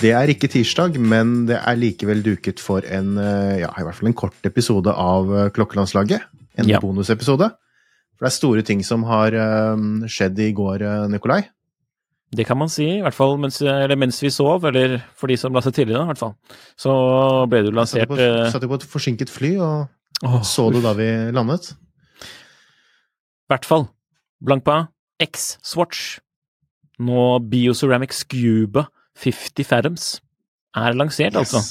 Det er ikke tirsdag, men det er likevel duket for en, eh, ja, i hvert fall en kort episode av eh, Klokkelandslaget. En Ja. bonusepisode. For det er store ting som har eh, skjedd i går, Nikolai. Det kan man si, i hvert fall mens, eller mens vi sov, eller for de som la seg tidligere, i hvert fall. Så ble det jo Satt lansert jo på, eh, på et forsinket fly, og oh, så du da vi landet. I hvert fall. Blankpa X-Swatch. Nå Bioceramic Scuba 50 Fathoms er lansert, altså.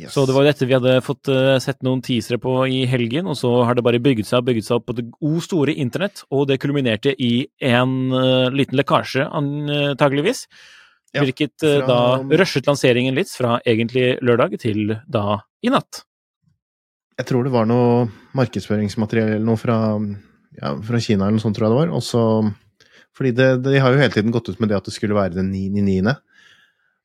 Yes. Så det var dette vi hadde fått eh, sett noen teasere på i helgen, og så har det bare bygget seg og bygget seg opp på det o store internett, og det kulminerte i en uh, liten lekkasje, antageligvis. Ja, hvilket eh, fra- da rushet lanseringen litt fra egentlig lørdag til da i natt. Jeg tror det var noe markedsføringsmateriell eller noe fra, ja, fra Kina eller noe sånt, tror jeg det var. Også, fordi det, de har jo hele tiden gått ut med det at det skulle være den 9.9.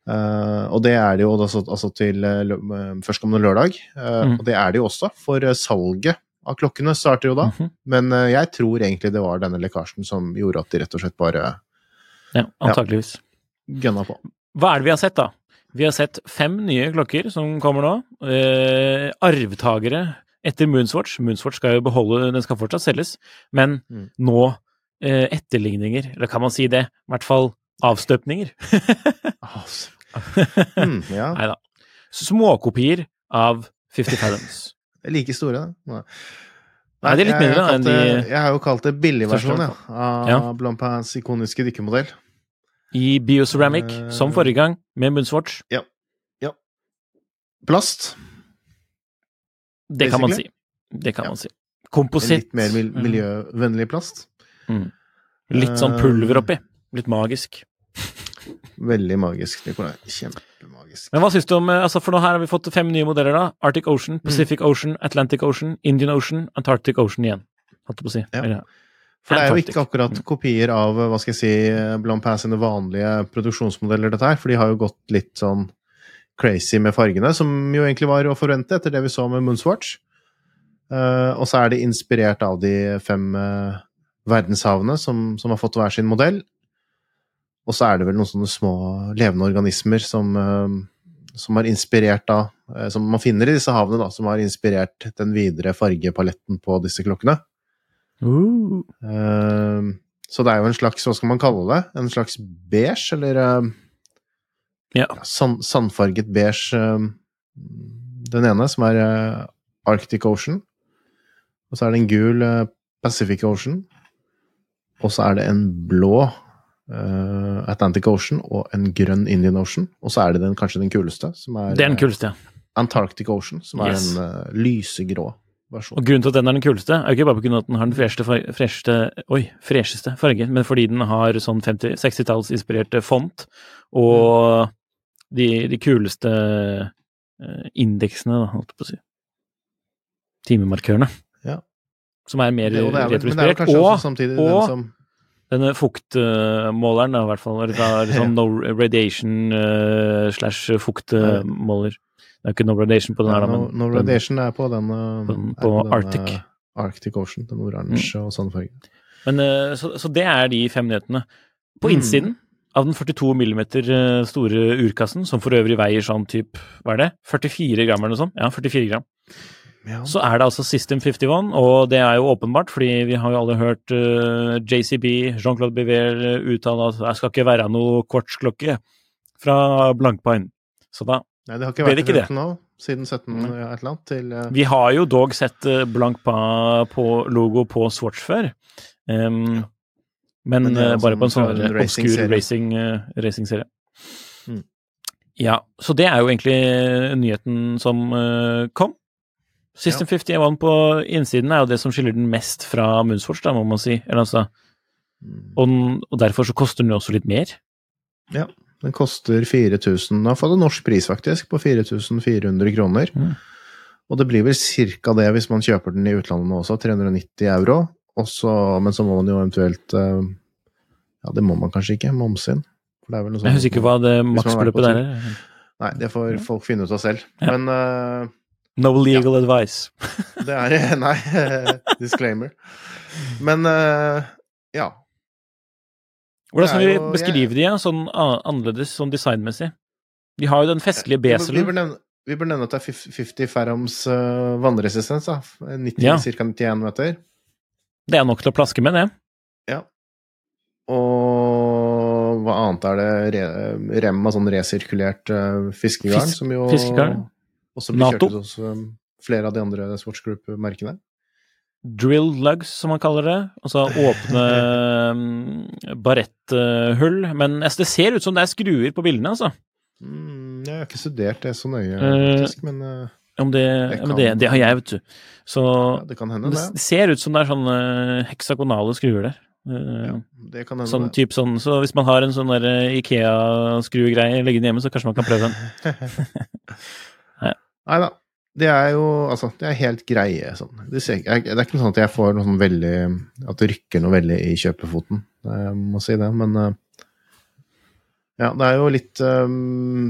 Uh, og det er det jo altså, altså til uh, førstkommende lørdag. Uh, Mm. Og det er det jo også, for salget av klokkene starter jo da. Mhm. Men uh, jeg tror egentlig det var denne lekkasjen som gjorde at de rett og slett bare Ja, antageligvis. gønna på. Hva er det vi har sett, da? Vi har sett fem nye klokker som kommer nå. Eh, arvtagere etter Moonswatch. Moonswatch skal jo beholde, den skal fortsatt selges, men Mm. nå eh, etterligninger, eller kan man si det? I hvert fall avstøpninger. Mm, ja. Nei da. Småkopier av 50 Fathoms. Like store, da. Nei. Nei, de er litt mindre, enn de Jeg har jo kalt det billigversjonen ja, av Ja. Blancpains ikoniske dykkermodell. I Bioceramic, uh, som forrige gang, med Moonswatch. Plast. Det kan man si. Det kan Ja. man si. Kompositt. litt mer mil Mm. miljøvennlig plast. Litt sånn pulver oppi. Litt magisk. Veldig magisk, Nikolai. Kjempemagisk. Men hva syns du om eh, altså For nå her har vi fått fem nye modeller, da. Arctic Mm. Ocean, Pacific Ocean, Atlantic Ocean, Indian Ocean, Antarctic Ocean igjen. Holdt jeg på å si. Ja. Eller, For det er jo ikke akkurat kopier av hva skal jeg si, Blancpain sine vanlige produksjonsmodeller, dette her. For de har jo gått litt sånn crazy med fargene, som jo egentlig var å forvente etter det vi så med Moonswatch. Uh, og så er de inspirert av de fem uh, verdenshavene som, som har fått hver sin modell. Og så er det vel noen sånne små levende organismer som, eh, som har inspirert da eh, Som man finner i disse havene, da, som har inspirert den videre fargepaletten på disse klokkene. Uh, Eh, så det er jo en slags, hva skal man kalle det? En slags beige, eller Ja. sand, sandfarget beige. den ene, som er Arctic Ocean. Og så er det en gul Pacific Ocean. Og så er det en blå Atlantic Ocean og en grønn Indian Ocean. Og så er det den, kanskje den kuleste, som er den eh, kuleste. Antarctic Ocean, som er Yes. en eh, lysegrå versjon. Og grunnen til at den er den kuleste, er jo ikke bare pga. at den har den fresheste, fresheste, oi, fresheste fargen, men fordi den har sånn 50 60-tallsinspirerte font, og de, de kuleste eh, indeksene, da, holdt jeg på å si. Timemarkørene. Ja. Som er mer retrospirert. og Og samtidig og- den som denne fuktmåleren, da, i hvert fall. Eller er sånn no radiation uh, slash fuktmåler. Det er ikke no radiation på den her, da, no, men no den- Radiation er på den, er på den, Arctic. Mm. uh, Arctic Ocean, den oransje og sånne farge. Men, eh, så, så det er de fem nyhetene. På Mm. innsiden av den 42 millimeter eh, store urkassen, som for øvrig veier sånn type, hva er det, 44 gram eller noe sånt? Ja, 44 gram. Ja. Så er det altså System 51, og det er jo åpenbart, fordi vi har jo alle hørt uh, JCB, Jean-Claude Biver, eh, uttale at det skal ikke være noe kvartsklokke fra Blankpine. Så da Nei, det har ikke vært det ikke det nå, siden 17 Nei. ja, et eller annet, til uh, Vi har jo dog sett eh, Blancpa på logo på Swatch før. Um, men Men eh, altså bare på en sånn en racing-serie. racing, eh, racingserie. Mm. Ja, så det er jo egentlig nyheten som uh, kom. System 51 på innsiden er jo det som skiller den mest fra Moonsforce, da, må man si. Eller altså og, og, derfor så koster den jo også litt mer. Ja, den koster 4000 Nå har fått en norsk pris, faktisk, på 4400 kroner. Mm. Og det blir vel ca. det hvis man kjøper den i utlandet nå også, 390 euro. Også, men så må man jo eventuelt uh, Ja, det må man kanskje ikke, momse inn. Sånn, jeg husker ikke hva det maksbeløpet der er. Nei, det får folk finne ut av selv. Ja. Men uh, No legal ja. advice. det er Nei, disclaimer. Men uh, ja. Hvordan skal vi beskrive de, sånn annerledes, sånn designmessig? De har jo den festlige beselen. Vi bør nevne, at det er 50 ferroms uh, vannresistens, da. 90, ja. Ca. 91 meter. Det er nok til å plaske med, det. Ja. Og hva annet er det? rem av sånn resirkulert uh, fiskegarn, Fisk, som jo fiskegarn. Også blir NATO. kjørt hos um, flere av de andre Swatch Group-merkene drill lugs, som man kaller det. Altså åpne mm, baretthull. Men altså, det ser ut som det er skruer på bildene, altså. Mm, jeg har ikke studert det så nøye, eh, faktisk, men om det, det, kan, det, det, har jeg, vet du. Så ja, det kan hende, det. Det ser ut som det er sånne heksagonale skruer der. ja, det kan hende. Sånn, typ sånn, så hvis man har en sånn Ikea-skruegreie liggende hjemme, så kanskje man kan prøve den. Nei da. Det er jo altså, det er helt greie sånn. Det, ser, jeg, det, er ikke sånn at jeg får noe sånn veldig At det rykker noe veldig i kjøpefoten, jeg må si det. Men uh, ja, det er jo litt um,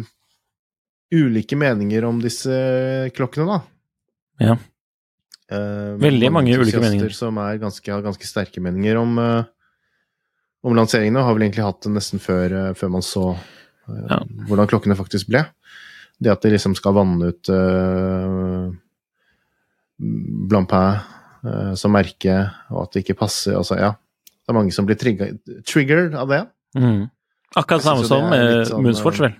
ulike meninger om disse klokkene, da. Ja. Uh, veldig mange, ulike meninger. Som er ganske, har ganske sterke meninger om, uh, om lanseringene. Har vel egentlig hatt det nesten før, før man så ja. hvordan klokkene faktisk ble. Det at de liksom skal vanne ut uh, Blampin uh, som merke, og at det ikke passer Altså, ja. Det er mange som blir triggered av det. Mm. Akkurat samme som sånn, Moonswatch, vel?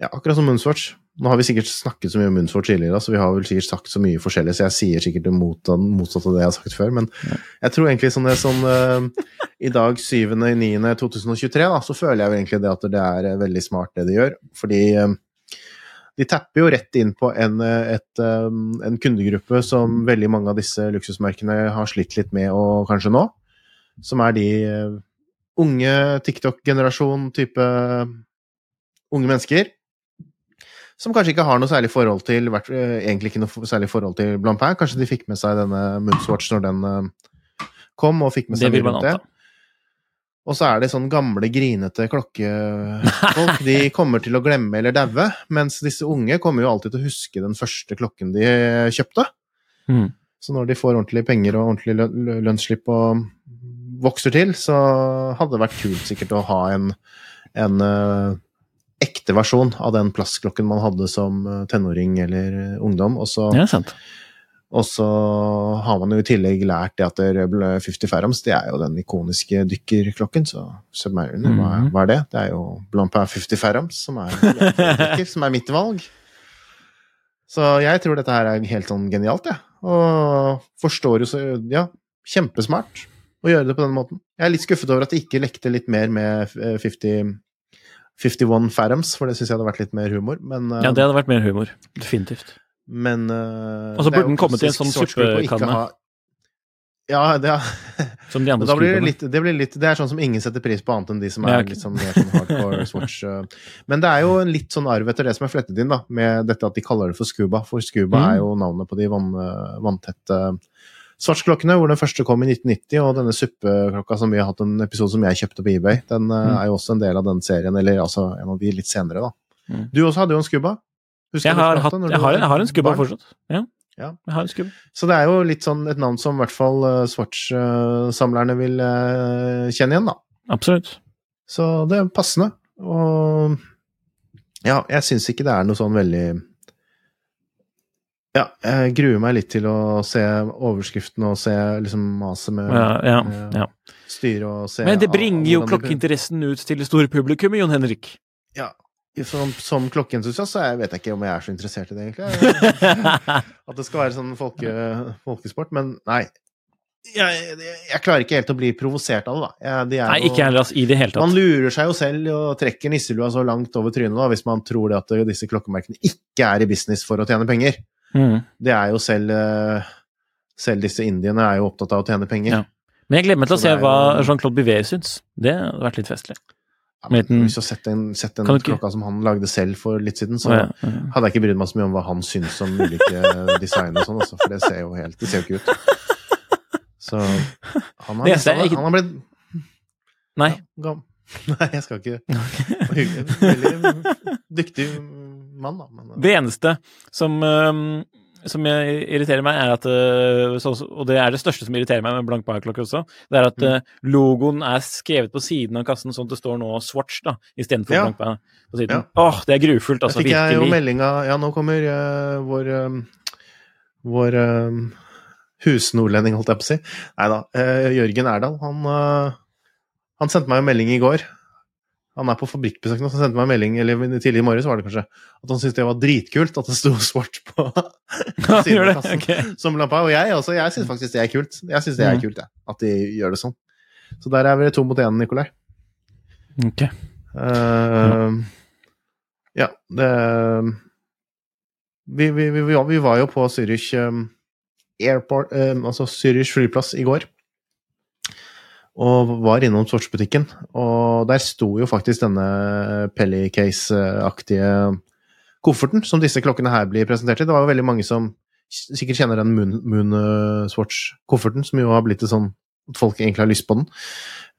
Ja, akkurat som Moonswatch. Nå har vi sikkert snakket så mye om Moonswatch tidligere, så vi har vel sikkert sagt så mye forskjellig, så jeg sier sikkert det motsatte av det jeg har sagt før. Men jeg tror egentlig sånn, det, er sånn uh, i dag 7.9.2023, da, så føler jeg jo egentlig det at det er veldig smart det de gjør. Fordi uh, de tapper jo rett inn på en, et, um, en, kundegruppe som veldig mange av disse luksusmerkene har slitt litt med å kanskje nå. Som er de uh, unge TikTok-generasjon type unge mennesker. Som kanskje ikke har noe særlig forhold til egentlig ikke noe særlig forhold til Blampin. Kanskje de fikk med seg denne Moonswatch når den kom, og fikk med seg det. Og så er det sånn gamle, grinete klokkefolk. De kommer til å glemme eller daue. Mens disse unge kommer jo alltid til å huske den første klokken de kjøpte. Mm. Så når de får ordentlige penger og ordentlig lønnsslipp og vokser til, så hadde det vært kult sikkert å ha en, en uh, ekte versjon av den plastklokken man hadde som eh, tenåring eller ungdom. Og så ja. Og så har man jo i tillegg lært det at det 50 Farams det er jo den ikoniske dykkerklokken. Så Submariner, mm -hmm. hva, er det? Det er jo Blampin 50 Farams som er, dykker, som er mitt valg. Så jeg tror dette her er helt sånn genialt, jeg. Ja. Og forstår jo så Ja, kjempesmart å gjøre det på den måten. Jeg er litt skuffet over at det ikke lekte litt mer med 50 51 Farams, for det syns jeg hadde vært litt mer humor. Men, ja, det hadde vært mer humor. Definitivt. Men uh, Og så burde den kommet i en sånn suppekanne. Ja, det, Som de andre da blir det, litt, det, blir litt, det er sånn som ingen setter pris på, annet enn de som er ja, litt sånn, mer sånn hardcore Swatch. Uh. Men det er jo en litt sånn arv etter det som er flettet inn, da, med dette at de kaller det for Scuba. For Scuba mm. er jo navnet på de vann, vanntette Svartsklokkene, hvor den første kom i 1990, og denne suppeklokka som vi har hatt en episode som jeg kjøpte på eBay, den mm. er jo også en del av den serien, eller altså en av de litt senere, da. Mm. Du også hadde jo en Scuba? Jeg har, hatt, jeg, har, jeg har, en skubba fortsatt. Ja. ja. Jeg har en skubba. Så det er jo litt sånn et navn som i hvert fall uh, Swatch-samlerne vil uh, kjenne igjen, da. Absolutt. Så det er passende. Og ja, jeg syns ikke det er noe sånn veldig ja, jeg gruer meg litt til å se overskriften og se liksom maset med, ja, ja, ja. styret og se Men det bringer jo klokkeinteressen ut til det store publikum, Jon Henrik. Ja, som, som klokkeentusiast så jeg vet jeg ikke om jeg er så interessert i det, egentlig. At det skal være sånn folke, folkesport. Men nei. jeg, jeg klarer ikke helt å bli provosert av det, da. Jeg, de Nei, noe, ikke heller, altså, i det hele Man lurer seg jo selv og trekker nisselua så langt over trynet da, hvis man tror det at disse klokkemerkene ikke er i business for å tjene penger. Mm. Det er jo selv eh, Selv disse indiene er jo opptatt av å tjene penger. Ja. Men jeg gleder meg til å se hva Jean-Claude Bivet syns. Det hadde vært litt festlig. Ja, men Hvis du har sett den, sett den klokka som han lagde selv for litt siden, så ja, ja. hadde jeg ikke brydd meg så mye om hva han syns om ulike design og sånn, altså, for det ser jo helt Det ser jo ikke ut. Så han har, Det han, ikke- han har blitt Nei. Nei, jeg skal ikke. Veldig dyktig mann, da. Men, Det eneste som, øhm, som jeg irriterer meg, er at øh, Og det er det største som irriterer meg med blank bar-klokke også, det er at Mm. øh, logoen er skrevet på siden av kassen sånn at det står nå Swatch da, istedenfor Ja. blank bar på siden. Ja. Åh, det er grufullt, altså. fikk jeg jo meldinga Ja, nå kommer uh, vår uh, Vår uh, husnordlending, holdt jeg på å si. Nei da. eh, Jørgen Erdal, han, eh, han sendte meg en melding i går. Han er på fabrikkbesøk nå, så sendte meg en melding eller tidlig i morges var det kanskje, at han syntes det var dritkult at det sto svart på siden av kassen. Som lampa. Og jeg også, jeg syns faktisk det er kult. Jeg synes det er Mhm. kult, jeg. At de gjør det sånn. Så der er vi to mot én, Nikolai. Ok. Uh, ja, det vi, vi, vi, vi var jo på Zürich um, Airport, um, altså Zürich flyplass i går. Og var innom Swatch-butikken. Og der sto jo faktisk denne Pellicase-aktige kofferten som disse klokkene her blir presentert i. Det var jo veldig mange som sikkert kjenner den Moon, Moon eh, som jo har blitt sånn at folk egentlig har lyst på den.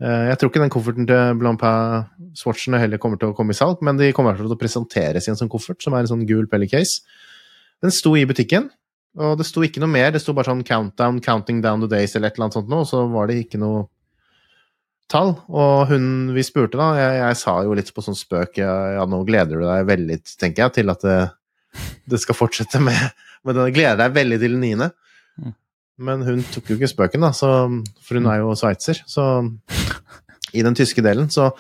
Eh, Jeg tror ikke den kofferten til Blancpain-swatchene heller kommer til å komme i salg, men de kommer til å presenteres i en sånn koffert, som er en sånn gul pellicase. Den sto i butikken, og det sto ikke noe mer. Det sto bare sånn 'countdown', 'counting down the days' eller et eller annet sånt noe, og så var det ikke noe tall. Og hun vi spurte, da, jeg, jeg sa jo litt på sånn spøk ja, nå gleder du deg veldig, tenker jeg, til at det, det skal fortsette med, med den. Gleder deg veldig til den niende. Mm. Men hun tok jo ikke spøken, da, så, for hun er jo sveitser. Så i den tyske delen, så,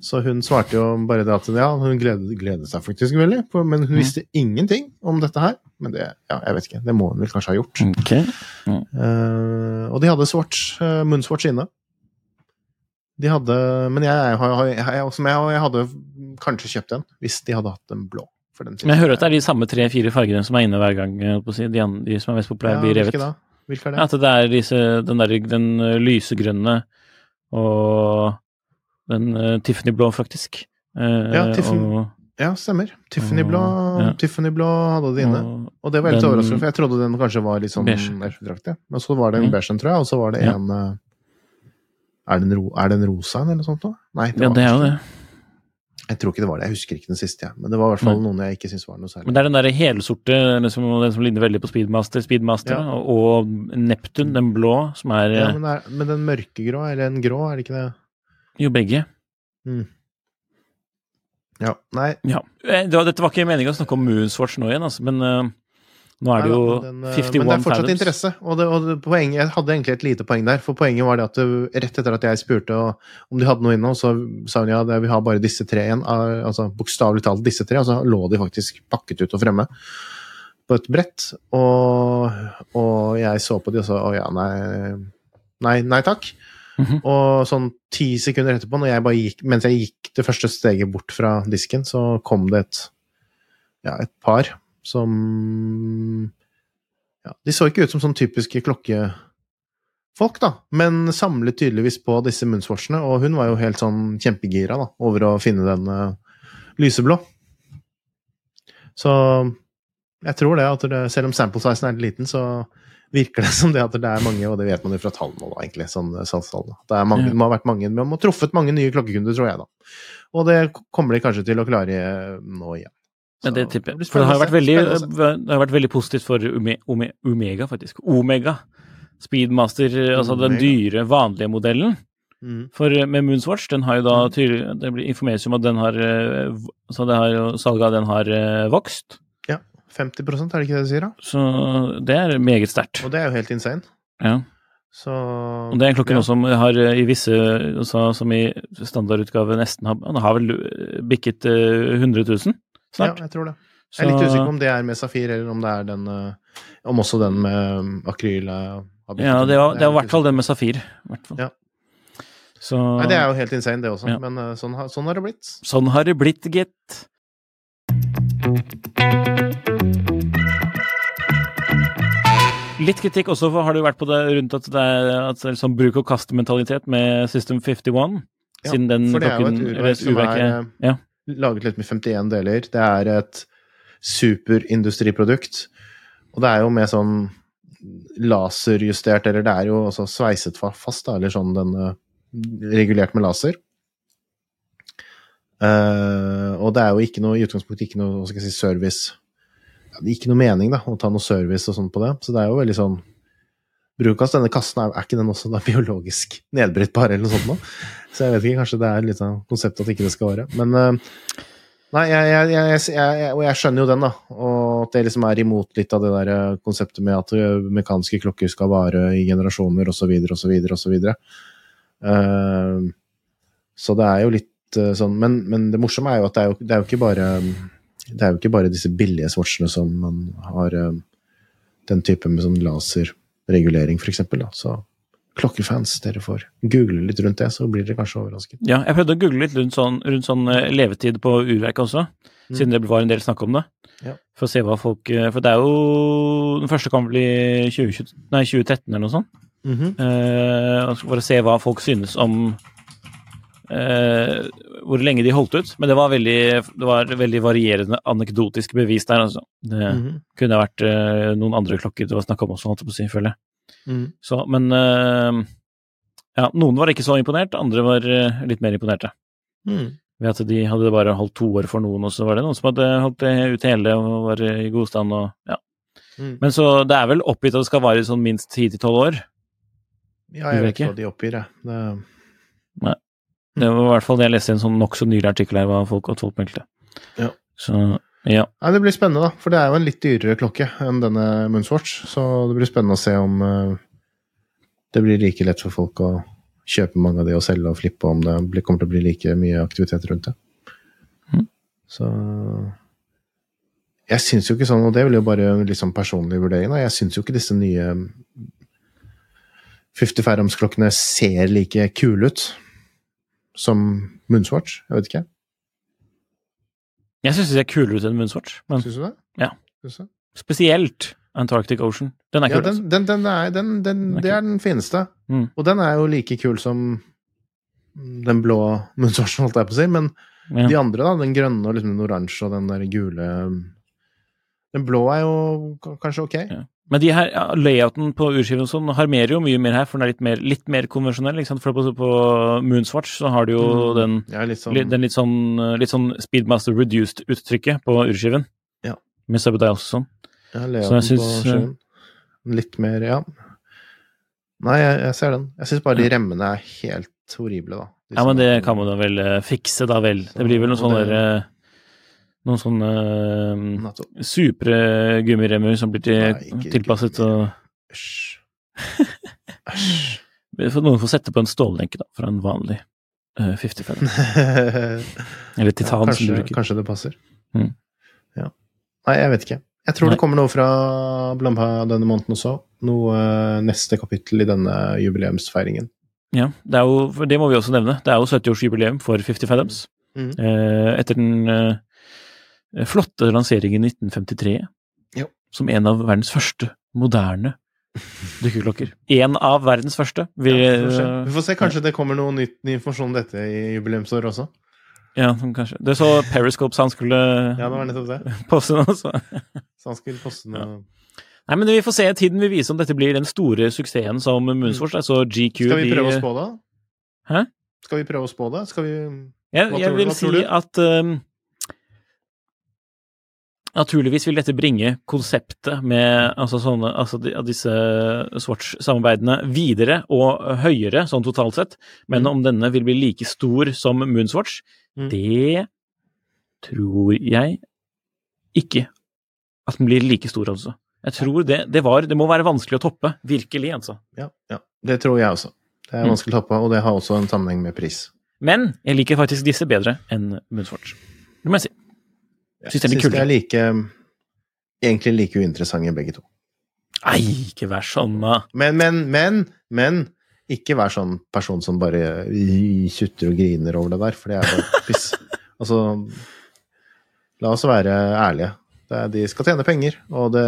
så hun svarte jo bare det at ja, hun gledet, gledet seg faktisk veldig, for, men hun Mm. visste ingenting om dette her. Men det, ja, jeg vet ikke, det må hun vel kanskje ha gjort. Okay. Mm. Uh, og de hadde Swatch, uh, Moonswatch inne. De hadde Men jeg, jeg, jeg, jeg, hadde kanskje kjøpt en, hvis de hadde hatt den blå. For den Men jeg hører at det er de samme tre-fire fargene som er inne hver gang. De, de som er mest populære, blir revet. Hvilke? Hvilke er det? Ja, at det er disse, den, der, den lysegrønne og den uh, Tiffany blå, faktisk. Uh, Ja, Tiffany- og, Ja, stemmer. Tiffany blå, Ja. Tiffany hadde de inne. og Og det var litt overraskende, for jeg trodde den kanskje var litt sånn Beige. Men så var det en Ja. beige en, tror jeg, og så var det Ja. en eh, er det en, ro, er det en rosa en, eller noe sånt? Da? Nei, Ja, var det er jo det. Jeg tror ikke det var det. Jeg husker ikke den siste, jeg. Men det var i hvert fall noen jeg ikke syntes var noe særlig. Men det er den derre helsorte, den som, den som ligner veldig på Speedmaster, Speedmaster Ja. og, Neptun, den blå, som er ja, eh, men, det er, men den mørkegrå, eller en grå, er det ikke det? Jo, begge. Ja. Nei. Ja. Eh, Det var, dette var ikke meningen å snakke om Moonswatch nå igjen, altså, men eh, nå er det jo Nei da, men den, eh, 51 Men det er fortsatt fathoms. interesse. Og, det, og poenget, jeg hadde egentlig et lite poeng der. For poenget var det at det, rett etter at jeg spurte om de hadde noe inne, så sa hun ja, det, vi har bare disse tre igjen. al- Altså bokstavelig talt disse tre. Og så lå de faktisk pakket ut og fremme på et brett. Og, og jeg så på de og sa å ja, nei, nei, nei takk. Mhm. Og sånn ti sekunder etterpå, jeg gikk, mens jeg gikk det første steget bort fra disken, så kom det et, ja, et par som ja, De så ikke ut som sånn typiske klokkefolk, da, men samlet tydeligvis på disse munnsvorsene, og hun var jo helt sånn kjempegira da, over å finne den eh, lyseblå. Så jeg tror det at det, selv om sample sizen er litt liten, så virker det som det at det er mange, og det vet man jo fra tallene nå, egentlig, sånn salgstallene. da. Det, er mange, Ja. må ha vært mange, man må ha truffet mange nye klokkekunder, tror jeg, da. Og det kommer de kanskje til å klare eh, nå igjen. Ja, det tipper jeg. For det har jo vært veldig, se. det har vært veldig positivt for Ome, Ome, Omega, faktisk. Omega. Speedmaster, altså den dyre, vanlige modellen. Mm. For eh, med Moonswatch, den har jo da Mm. tydelig Det blir informeres om at den har eh, Så det har jo salget av den har vokst. Ja. 50 er det ikke det du sier, da? Så det er meget sterkt. Og det er jo helt insane. Ja. Så Og det er en klokke ja. nå som har eh, i visse altså, Som i standardutgave nesten har Den har vel eh, bikket eh, 100 000 Ja, jeg tror det. Så, Jeg er litt usikker på om det er med safir, eller om det er den eh, Om også den med um, akryl eh, Ja, det var, det er var i hvert fall den med Safir. i hvert fall. Ja. Så Nei, det er jo helt insane, det også. Ja. Men eh, sånn, har- sånn har det blitt. sånn har det blitt, gitt. Litt kritikk også for, har det vært på det rundt at det er, at det er sånn bruk og kast-mentalitet med System 51. Ja, siden den For det er jo et urverk som er er- ja. Laget litt med 51 deler. Det er et superindustriprodukt. Og det er jo med sånn laserjustert, eller det er jo også sveiset fast, da, eller sånn den eh, regulert med laser. Uh, og det er jo ikke noe, i utgangspunktet ikke noe hva skal jeg si, service ja, Det er ikke noe mening da, å ta noe service og sånn på det. Så det er jo veldig sånn Bruk av denne kassen, er, ikke den også da biologisk nedbrytbar eller noe sånt noe? Så jeg vet ikke, kanskje det er litt av konseptet at ikke det skal være. Men eh, Nei, jeg, jeg, jeg, og jeg skjønner jo den, da. Og at det liksom er imot litt av det der eh, konseptet med at eh, mekaniske klokker skal vare i generasjoner osv. osv. osv. Så det er jo litt sånn men, men det morsomme er jo at det er jo, det er jo ikke bare det er jo ikke bare disse billige swatchene som man har den type med sånn laserregulering, for eksempel. Da. Så klokkefans, dere får google litt rundt det, så blir dere kanskje overrasket. Ja, jeg prøvde å google litt rundt sånn, rundt sånn eh, levetid på urverket også, Mm. siden det var en del snakk om det. Ja. For å se hva folk eh, For det er jo Den første kan bli i 2020, nei, 2013 eller noe sånt. Mhm. Eh, altså for å se hva folk synes om eh, hvor lenge de holdt ut. Men det var veldig, det var veldig varierende anekdotiske bevis der, altså. Det Mhm. kunne vært eh, noen andre klokker det var snakk om også, holdt jeg på å si, føler jeg. Mm. Så, men eh, ja, noen var ikke så imponert, andre var eh, litt mer imponerte. Mm. Ved at de hadde bare holdt to år for noen, og så var det noen som hadde holdt det ut hele og var i god stand og ja. Mhm. Men så det er vel oppgitt at det skal vare sånn minst ti til tolv år. Ja, jeg vet ikke hva de oppgir, jeg. Det... Det var i hvert fall det jeg leste i en sånn nokså nylig artikkel her, hva folk, at folk meldte. Ja. Så ja. Nei, det blir spennende, da. For det er jo en litt dyrere klokke enn denne Moonswatch. Så det blir spennende å se om eh, det blir like lett for folk å kjøpe mange av de og selge og flippe, om det blir, kommer til å bli like mye aktivitet rundt det. Mm. Så Jeg syns jo ikke sånn, og det vil jo bare sånn personlig vurdering, da. Jeg syns jo ikke disse nye 50 Fairams-klokkene ser like kule ut som munnswatch. Jeg vet ikke. Jeg syns de ser kulere ut enn munnswatch. men Syns du det? Ja. Synes du? spesielt Antarctic Ocean. Den er Ja, kul. den, altså. den, den er, den, den, Den er det er den fineste. Mm. Og den er jo like kul som den blå Moonswatchen, holdt jeg på å si. Men de andre, da, den grønne og liksom den oransje og den der gule Den blå er jo kanskje ok. Ja. Men de her, ja, layouten på urskiven sånn harmerer jo mye mer her, for den er litt mer, litt mer konvensjonell. ikke sant? For på, på Moonswatch så har du jo Mm. den, Ja, litt sånn, li- den litt sånn, litt sånn Speedmaster reduced-uttrykket på urskiven. Ja. Med subdials og sånn. ja, så jeg layouten på eh. Litt mer, ja. Nei, jeg, jeg ser den. Jeg syns bare de remmene er helt horrible, da. De Ja, men det kan man da vel eh, fikse, da vel. Det blir vel noe sånn derre der, eh, Noen sånne uh, supre gummiremmer som blir til, tilpasset og Æsj. Æsj. Noen får sette på en stållenke, da, fra en vanlig uh, 55. Eller titan, ja, som du bruker. kanskje det passer. Mm. Ja. Nei, jeg vet ikke. Jeg tror Nei. det kommer noe fra Blampa denne måneden også. Noe uh, neste kapittel i denne jubileumsfeiringen. Ja, det jo, det må vi også nevne. Det er jo 70-årsjubileum for 50 Fathoms. Mm. Uh, etter den eh, flotte lanseringen i 1953, Jo. som en av verdens første moderne dykkerklokker. En av verdens første. Vi, Ja, vi, får se. eh, vi får se. Kanskje det kommer noe nytt ny informasjon om dette i jubileumsår også. ja, kanskje. Det så Periscopes han skulle Ja, det var nettopp det. poste nå, så Så han skulle poste noe Nei, men vi får se. Tiden vil vise om dette blir den store suksessen som Moonswatch. Altså GQ Skal vi de- prøve å spå det? Hæ? Skal vi prøve å spå det? Skal vi Jeg, jeg vil si at um, Naturligvis vil dette bringe konseptet med altså sånne, altså disse Swatch-samarbeidene videre og høyere, sånn totalt sett. Men Mm. om denne vil bli like stor som Moonswatch, Mm. det tror jeg ikke at den blir like stor, altså. Jeg tror det, det var Det må være vanskelig å toppe. Virkelig, altså. Ja, ja. Det tror jeg også. Det er Mm. vanskelig å toppe, og det har også en sammenheng med pris. Men jeg liker faktisk disse bedre enn Moonswatch. Det må jeg si. Jeg er syns de er like Egentlig like uinteressante begge to. Nei, ikke vær sånn, da. Men, men, men, men ikke vær sånn person som bare tjutter og griner over det der, for det er bare piss. altså, la oss være ærlige. Det, de skal tjene penger, og det,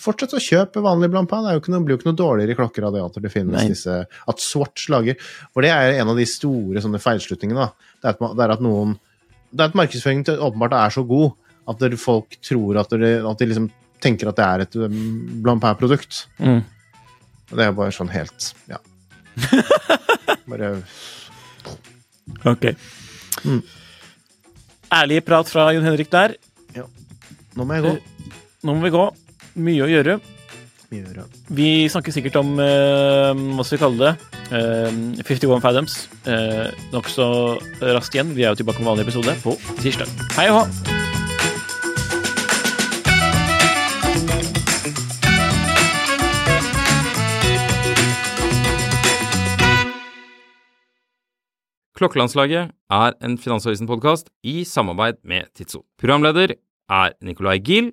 fortsett å kjøpe vanlig Blancpain. Det er noe, blir jo ikke noe dårligere klokker av det at det finnes Nei. disse At Swatch lager For det er en av de store sånne feilslutningene. da. Det er at, det er at noen Det er at markedsføringen åpenbart er så god at folk tror at, dere, at de liksom tenker at det er et um, Blancpain-produkt. Mm. Det er bare sånn helt Ja. Bare Ok. Mm. Ærlig prat fra Jon Henrik der. Nå må jeg gå. Nå må vi gå. Mye å gjøre. Mye. Vi snakker sikkert om uh, hva skal vi kalle det? uh, 51 Fathoms uh, nokså raskt igjen. Vi er jo tilbake med vanlig episode på tirsdag. Hei og ha! Klokkelandslaget er en Finansavisen-podkast i samarbeid med Tidso. Programleder er Nicolai Giel